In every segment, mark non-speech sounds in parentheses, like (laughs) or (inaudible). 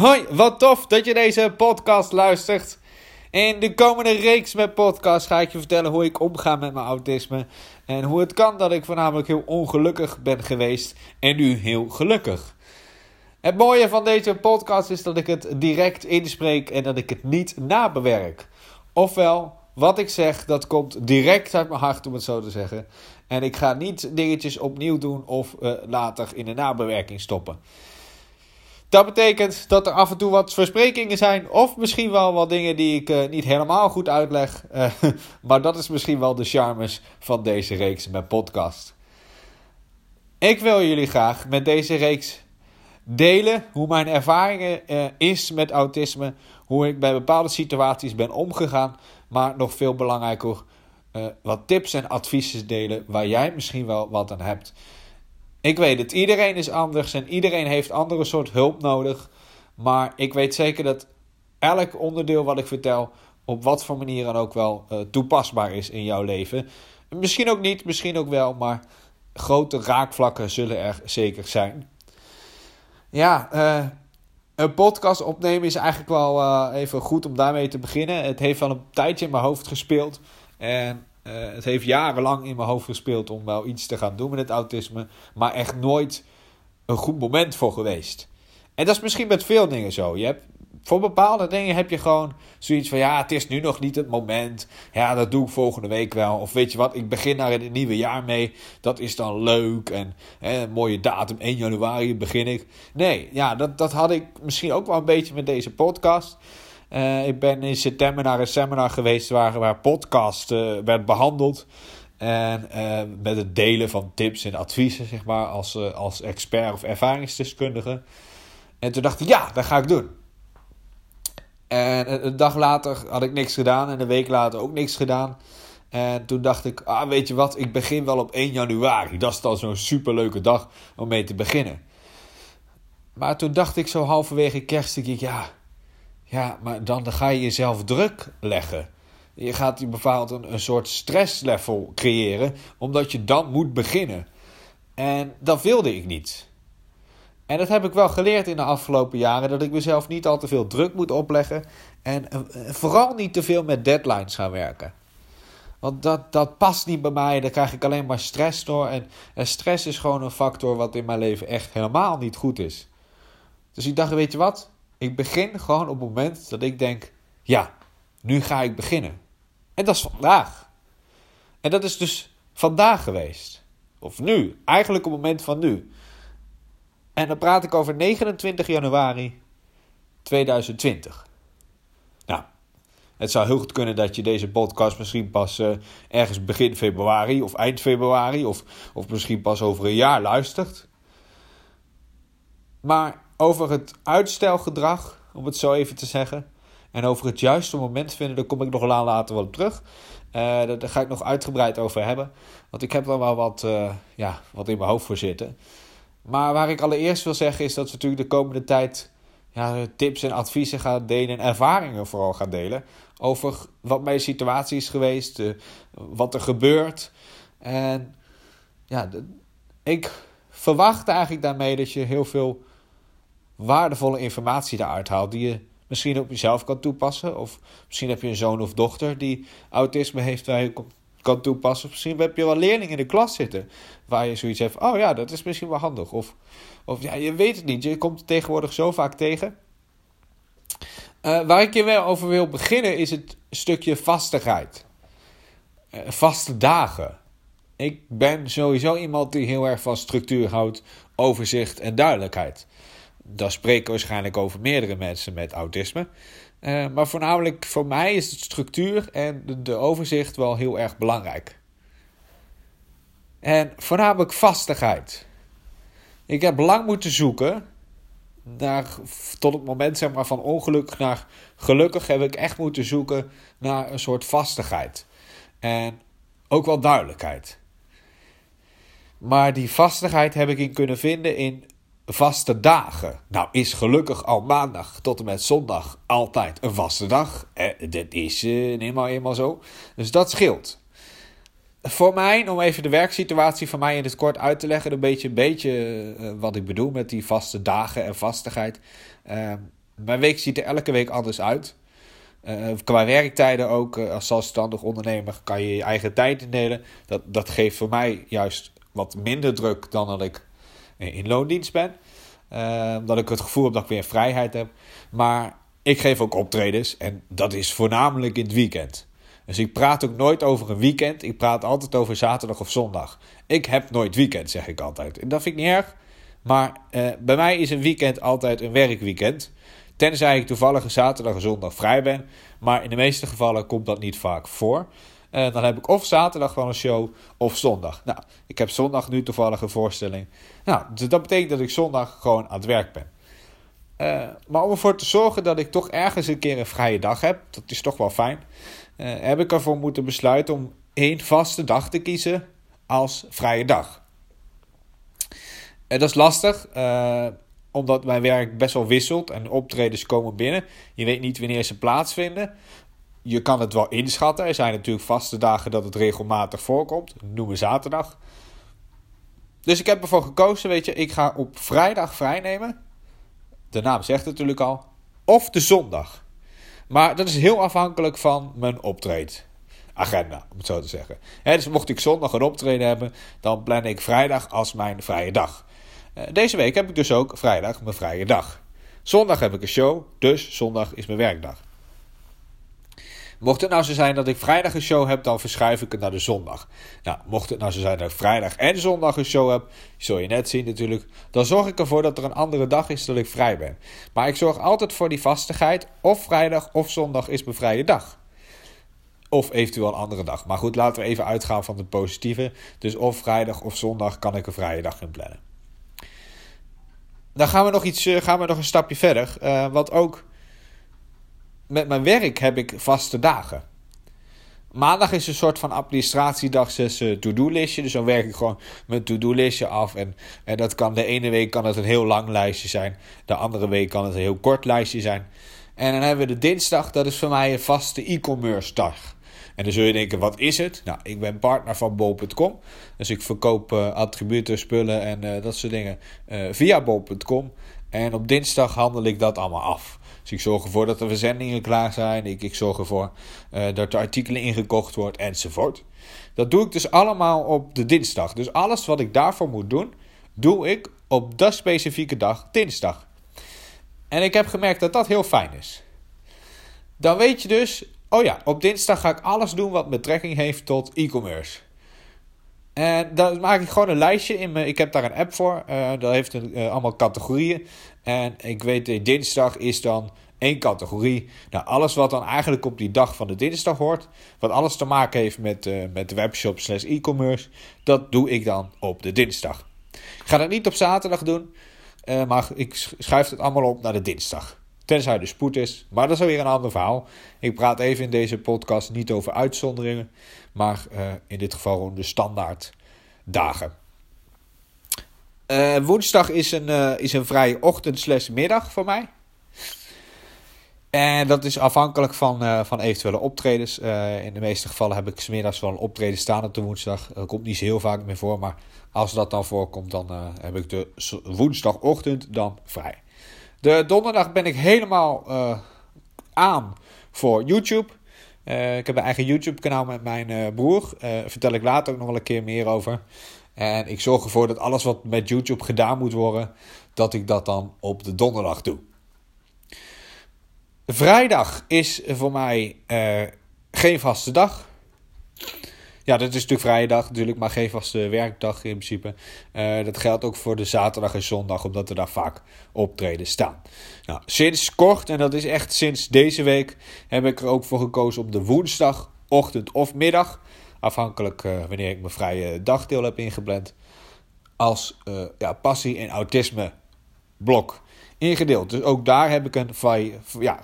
Hoi, wat tof dat je deze podcast luistert. In de komende reeks met podcasts ga ik je vertellen hoe ik omga met mijn autisme. En hoe het kan dat ik voornamelijk heel ongelukkig ben geweest en nu heel gelukkig. Het mooie van deze podcast is dat ik het direct inspreek en dat ik het niet nabewerk. Ofwel, wat ik zeg, dat komt direct uit mijn hart, om het zo te zeggen. En ik ga niet dingetjes opnieuw doen of uh, later in de nabewerking stoppen. Dat betekent dat er af en toe wat versprekingen zijn, of misschien wel wat dingen die ik uh, niet helemaal goed uitleg. Uh, (laughs) maar dat is misschien wel de charmes van deze reeks met podcast. Ik wil jullie graag met deze reeks delen hoe mijn ervaringen uh, is met autisme, hoe ik bij bepaalde situaties ben omgegaan, maar nog veel belangrijker, wat tips en adviezen delen waar jij misschien wel wat aan hebt. Ik weet het, iedereen is anders en iedereen heeft andere soort hulp nodig. Maar ik weet zeker dat elk onderdeel wat ik vertel op wat voor manier dan ook wel uh, toepasbaar is in jouw leven. Misschien ook niet, misschien ook wel, maar grote raakvlakken zullen er zeker zijn. Ja, uh, een podcast opnemen is eigenlijk wel uh, even goed om daarmee te beginnen. Het heeft wel een tijdje in mijn hoofd gespeeld. En uh, het heeft jarenlang in mijn hoofd gespeeld om wel iets te gaan doen met het autisme, maar echt nooit een goed moment voor geweest. En dat is misschien met veel dingen zo. Je hebt, voor bepaalde dingen heb je gewoon zoiets van: ja, het is nu nog niet het moment. Ja, dat doe ik volgende week wel. Of weet je wat, ik begin daar in het nieuwe jaar mee. Dat is dan leuk. En hè, een mooie datum, 1 januari begin ik. Nee, ja, dat, dat had ik misschien ook wel een beetje met deze podcast. Uh, ik ben in september naar een seminar geweest waar, podcast uh, werd behandeld. En uh, met het delen van tips en adviezen, zeg maar, als, als expert of ervaringsdeskundige. En toen dacht ik, ja, dat ga ik doen. En een dag later had ik niks gedaan en een week later ook niks gedaan. En toen dacht ik, ah, weet je wat, ik begin wel op 1 januari. Dat is dan zo'n superleuke dag om mee te beginnen. Maar toen dacht ik zo halverwege kerst, ik, ja, ja, maar dan, ga je jezelf druk leggen. Je gaat je bepaald een, een soort stresslevel creëren, omdat je dan moet beginnen. En dat wilde ik niet. En dat heb ik wel geleerd in de afgelopen jaren, dat ik mezelf niet al te veel druk moet opleggen. En uh, vooral niet te veel met deadlines gaan werken. Want dat, dat past niet bij mij, daar krijg ik alleen maar stress door. En stress is gewoon een factor wat in mijn leven echt helemaal niet goed is. Dus ik dacht, weet je wat? Ik begin gewoon op het moment dat ik denk: ja, nu ga ik beginnen. En dat is vandaag. En dat is dus vandaag geweest. Of nu, eigenlijk op het moment van nu. En dan praat ik over 29 januari 2020. Nou, het zou heel goed kunnen dat je deze podcast misschien pas uh, ergens begin februari of eind februari of, of misschien pas over een jaar luistert. Maar over het uitstelgedrag, om het zo even te zeggen. En over het juiste moment vinden, daar kom ik nog later wel op terug. Uh, daar, ga ik nog uitgebreid over hebben. Want ik heb er wel wat, uh, ja, wat in mijn hoofd voor zitten. Maar waar ik allereerst wil zeggen is dat we natuurlijk de komende tijd ja, tips en adviezen gaan delen. En ervaringen vooral gaan delen. Over wat mijn situatie is geweest. Uh, wat er gebeurt. En ja, ik verwacht eigenlijk daarmee dat je heel veel waardevolle informatie daaruit haalt. Die je misschien op jezelf kan toepassen. Of misschien heb je een zoon of dochter die autisme heeft waar je kan toepassen. Misschien heb je wel leerlingen in de klas zitten waar je zoiets hebt. Oh ja, dat is misschien wel handig. Of, of ja, je weet het niet. Je komt het tegenwoordig zo vaak tegen. Uh, waar ik je wel over wil beginnen is het stukje vastigheid. Uh, vaste dagen. Ik ben sowieso iemand die heel erg van structuur houdt, overzicht en duidelijkheid. Daar spreken waarschijnlijk over meerdere mensen met autisme. Uh, maar voornamelijk voor mij is de structuur en de, de, overzicht wel heel erg belangrijk. En voornamelijk vastigheid. Ik heb lang moeten zoeken naar, tot het moment zeg maar, van ongeluk naar gelukkig heb ik echt moeten zoeken naar een soort vastigheid. En ook wel duidelijkheid. Maar die vastigheid heb ik in kunnen vinden in vaste dagen. Nou, is gelukkig al maandag tot en met zondag altijd een vaste dag. Eh, dat is uh, eenmaal eenmaal zo. Dus dat scheelt. Voor mij, om even de werksituatie van mij in het kort uit te leggen, een beetje, een beetje uh, wat ik bedoel met die vaste dagen en vastigheid. Uh, mijn week ziet er elke week anders uit. Uh, qua werktijden ook, uh, als zelfstandig ondernemer kan je je eigen tijd indelen. Dat, dat geeft voor mij juist wat minder druk dan dat ik in loondienst ben. Uh, dat ik het gevoel heb dat ik weer vrijheid heb. Maar ik geef ook optredens en dat is voornamelijk in het weekend. Dus ik praat ook nooit over een weekend. Ik praat altijd over zaterdag of zondag. Ik heb nooit weekend, zeg ik altijd. En dat vind ik niet erg. Maar uh, bij mij is een weekend altijd een werkweekend. Tenzij ik toevallig zaterdag en zondag vrij ben. Maar in de meeste gevallen komt dat niet vaak voor. Uh, dan heb ik of zaterdag wel een show of zondag. Nou, ik heb zondag nu toevallig een voorstelling. Nou, dus dat betekent dat ik zondag gewoon aan het werk ben. Uh, maar om ervoor te zorgen dat ik toch ergens een keer een vrije dag heb, dat is toch wel fijn, uh, heb ik ervoor moeten besluiten om één vaste dag te kiezen als vrije dag. En dat is lastig, omdat mijn werk best wel wisselt en optredens komen binnen. Je weet niet wanneer ze plaatsvinden. Je kan het wel inschatten. Er zijn natuurlijk vaste dagen dat het regelmatig voorkomt. Noemen zaterdag. Dus ik heb ervoor gekozen, weet je, ik ga op vrijdag vrijnemen de naam zegt het natuurlijk al, of de zondag. Maar dat is heel afhankelijk van mijn optreedagenda, om het zo te zeggen. dus mocht ik zondag een optreden hebben, dan plan ik vrijdag als mijn vrije dag. Eh, deze week heb ik dus ook vrijdag mijn vrije dag. Zondag heb ik een show, dus zondag is mijn werkdag. Mocht het nou zo zijn dat ik vrijdag een show heb, dan verschuif ik het naar de zondag. Nou, mocht het nou zo zijn dat ik vrijdag en zondag een show heb, zul je net zien natuurlijk, dan zorg ik ervoor dat er een andere dag is dat ik vrij ben. Maar ik zorg altijd voor die vastigheid, of vrijdag of zondag is mijn vrije dag. Of eventueel een andere dag. Maar goed, laten we even uitgaan van het positieve. Dus of vrijdag of zondag kan ik een vrije dag inplannen. Dan gaan we nog, iets, eh, gaan we nog een stapje verder. Uh, wat ook met mijn werk heb ik vaste dagen. Maandag is een soort van administratiedag, zes uh, to-do-listje. Dus dan werk ik gewoon mijn to-do-listje af. En, en dat kan de ene week kan het een heel lang lijstje zijn. De andere week kan het een heel kort lijstje zijn. En dan hebben we de dinsdag, dat is voor mij een vaste e-commerce dag. En dan zul je denken, wat is het? Nou, ik ben partner van bol.com. Dus ik verkoop uh, attributen, spullen en dat soort dingen via bol.com. En op dinsdag handel ik dat allemaal af. Dus ik zorg ervoor dat de verzendingen klaar zijn. Ik, ik zorg ervoor uh, dat de artikelen ingekocht wordt enzovoort. Dat doe ik dus allemaal op de dinsdag. Dus alles wat ik daarvoor moet doen, doe ik op dat specifieke dag, dinsdag. En ik heb gemerkt dat dat heel fijn is. Dan weet je dus, oh ja, op dinsdag ga ik alles doen wat betrekking heeft tot e-commerce. En dan maak ik gewoon een lijstje in mijn. Ik heb daar een app voor. Uh, dat heeft uh, allemaal categorieën. En ik weet, uh, dinsdag is dan één categorie. Nou, alles wat dan eigenlijk op die dag van de dinsdag hoort. Wat alles te maken heeft met, met de webshop slash e-commerce. Dat doe ik dan op de dinsdag. Ik ga dat niet op zaterdag doen. maar ik schuif het allemaal op naar de dinsdag. Tenzij er spoed is. Maar dat is alweer een ander verhaal. Ik praat even in deze podcast niet over uitzonderingen. Maar uh, in dit geval gewoon de standaard dagen. Uh, woensdag is een, uh, is een vrije ochtend slash middag voor mij. En dat is afhankelijk van, van eventuele optredens. in de meeste gevallen heb ik smiddags wel een optreden staan op de woensdag. Dat komt niet zo heel vaak meer voor. Maar als dat dan voorkomt, dan heb ik de woensdagochtend dan vrij. De donderdag ben ik helemaal uh, aan voor YouTube. Uh, ik heb een eigen YouTube-kanaal met mijn uh, broer. Vertel ik later ook nog wel een keer meer over. En ik zorg ervoor dat alles wat met YouTube gedaan moet worden, dat ik dat dan op de donderdag doe. Vrijdag is voor mij geen vaste dag. Ja, dat is natuurlijk vrije dag natuurlijk, maar geen vaste werkdag in principe. Uh, dat geldt ook voor de zaterdag en zondag, omdat er daar vaak optreden staan. Nou, sinds kort, en dat is echt sinds deze week, heb ik er ook voor gekozen om de woensdag, ochtend of middag, afhankelijk uh, wanneer ik mijn vrije dagdeel heb ingepland, als uh, ja, passie en autisme blok ingedeeld. Dus ook daar heb ik een ja,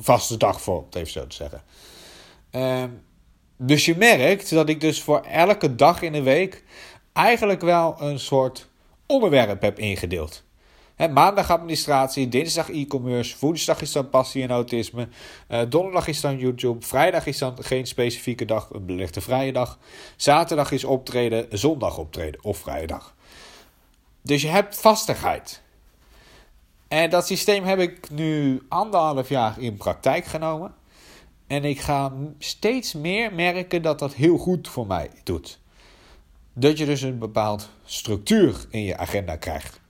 vaste dag voor, om het even zo te zeggen. Ehm, dus je merkt dat ik dus voor elke dag in de week eigenlijk wel een soort onderwerp heb ingedeeld. Maandag administratie, dinsdag e-commerce, woensdag is dan passie en autisme, uh, donderdag is dan YouTube, vrijdag is dan geen specifieke dag, een belegde vrije dag, zaterdag is optreden, zondag optreden of vrije dag. Dus je hebt vastigheid. En dat systeem heb ik nu anderhalf jaar in praktijk genomen. En ik ga steeds meer merken dat dat heel goed voor mij doet. Dat je dus een bepaald structuur in je agenda krijgt.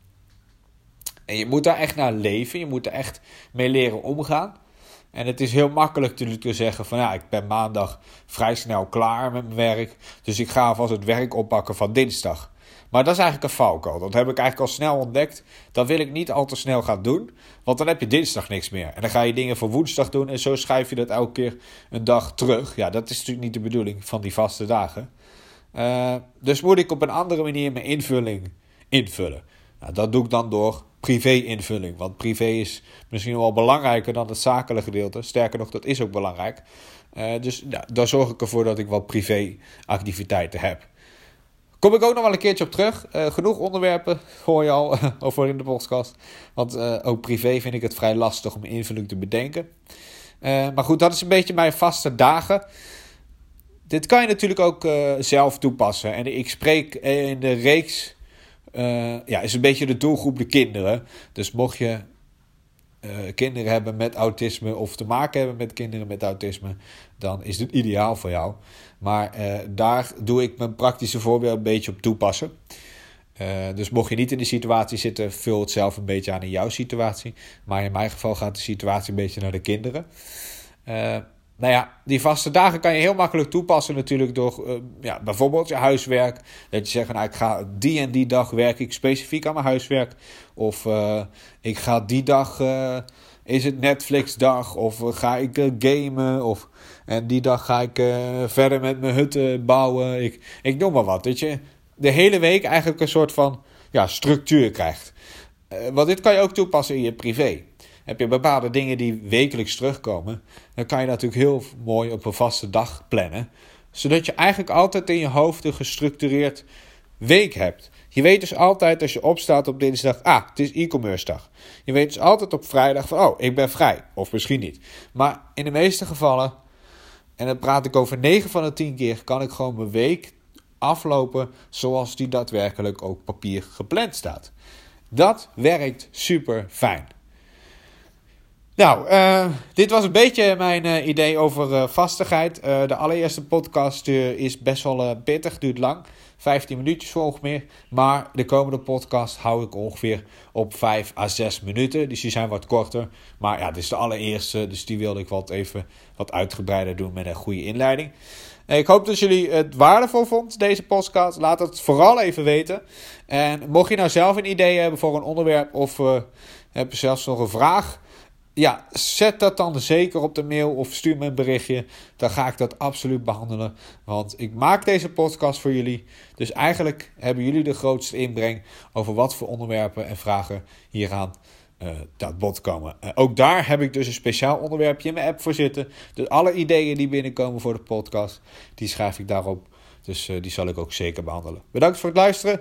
En je moet daar echt naar leven, je moet er echt mee leren omgaan. En het is heel makkelijk te zeggen van ja, ik ben maandag vrij snel klaar met mijn werk. Dus ik ga alvast het werk oppakken van dinsdag. Maar dat is eigenlijk een valkuil. Dat heb ik eigenlijk al snel ontdekt. Dat wil ik niet al te snel gaan doen. Want dan heb je dinsdag niks meer. En dan ga je dingen voor woensdag doen. En zo schrijf je dat elke keer een dag terug. Ja, dat is natuurlijk niet de bedoeling van die vaste dagen. Uh, dus moet ik op een andere manier mijn invulling invullen. Nou, dat doe ik dan door privé-invulling. Want privé is misschien wel belangrijker dan het zakelijke gedeelte. Sterker nog, dat is ook belangrijk. Uh, dus ja, daar zorg ik ervoor dat ik wat privé-activiteiten heb. Kom ik ook nog wel een keertje op terug. Uh, genoeg onderwerpen (laughs) hoor je al over in de podcast. Want uh, ook privé vind ik het vrij lastig om invulling te bedenken. maar goed, dat is een beetje mijn vaste dagen. Dit kan je natuurlijk ook zelf toepassen. En ik spreek in de reeks ja, is een beetje de doelgroep de kinderen. Dus mocht je kinderen hebben met autisme of te maken hebben met kinderen met autisme, dan is dit ideaal voor jou. Maar uh, daar doe ik mijn praktische voorbeeld een beetje op toepassen. dus mocht je niet in die situatie zitten, vul het zelf een beetje aan in jouw situatie. Maar in mijn geval gaat de situatie een beetje naar de kinderen. Nou ja, die vaste dagen kan je heel makkelijk toepassen natuurlijk door uh, ja, bijvoorbeeld je huiswerk. Dat je zegt, nou, ik ga die en die dag werk ik specifiek aan mijn huiswerk. Of uh, ik ga die dag, uh, is het Netflix dag. Of ga ik gamen. Of, en die dag ga ik verder met mijn hutten bouwen. Ik, ik noem maar wat, weet je. De hele week eigenlijk een soort van ja, structuur krijgt. want dit kan je ook toepassen in je privé heb je bepaalde dingen die wekelijks terugkomen, dan kan je dat natuurlijk heel mooi op een vaste dag plannen. Zodat je eigenlijk altijd in je hoofd een gestructureerd week hebt. Je weet dus altijd als je opstaat op dinsdag, ah, het is e-commerce dag. Je weet dus altijd op vrijdag van, oh, ik ben vrij. Of misschien niet. Maar in de meeste gevallen, en dan praat ik over 9 van de 10 keer, kan ik gewoon mijn week aflopen zoals die daadwerkelijk ook papier gepland staat. Dat werkt super fijn. Nou, uh, dit was een beetje mijn uh, idee over uh, vastigheid. de allereerste podcast is best wel pittig, duurt lang. 15 minuutjes ongeveer. Maar de komende podcast hou ik ongeveer op 5 à 6 minuten. Dus die zijn wat korter. Maar ja, dit is de allereerste. Dus die wilde ik wat even wat uitgebreider doen met een goede inleiding. Ik hoop dat jullie het waardevol vonden, deze podcast. Laat het vooral even weten. En mocht je nou zelf een idee hebben voor een onderwerp of heb je zelfs nog een vraag ja, zet dat dan zeker op de mail of stuur me een berichtje. Dan ga ik dat absoluut behandelen. Want ik maak deze podcast voor jullie. Dus eigenlijk hebben jullie de grootste inbreng over wat voor onderwerpen en vragen hieraan uh, dat bod komen. Ook daar heb ik dus een speciaal onderwerpje in mijn app voor zitten. Dus alle ideeën die binnenkomen voor de podcast, die schrijf ik daarop. Dus uh, die zal ik ook zeker behandelen. Bedankt voor het luisteren.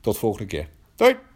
Tot volgende keer. Doei!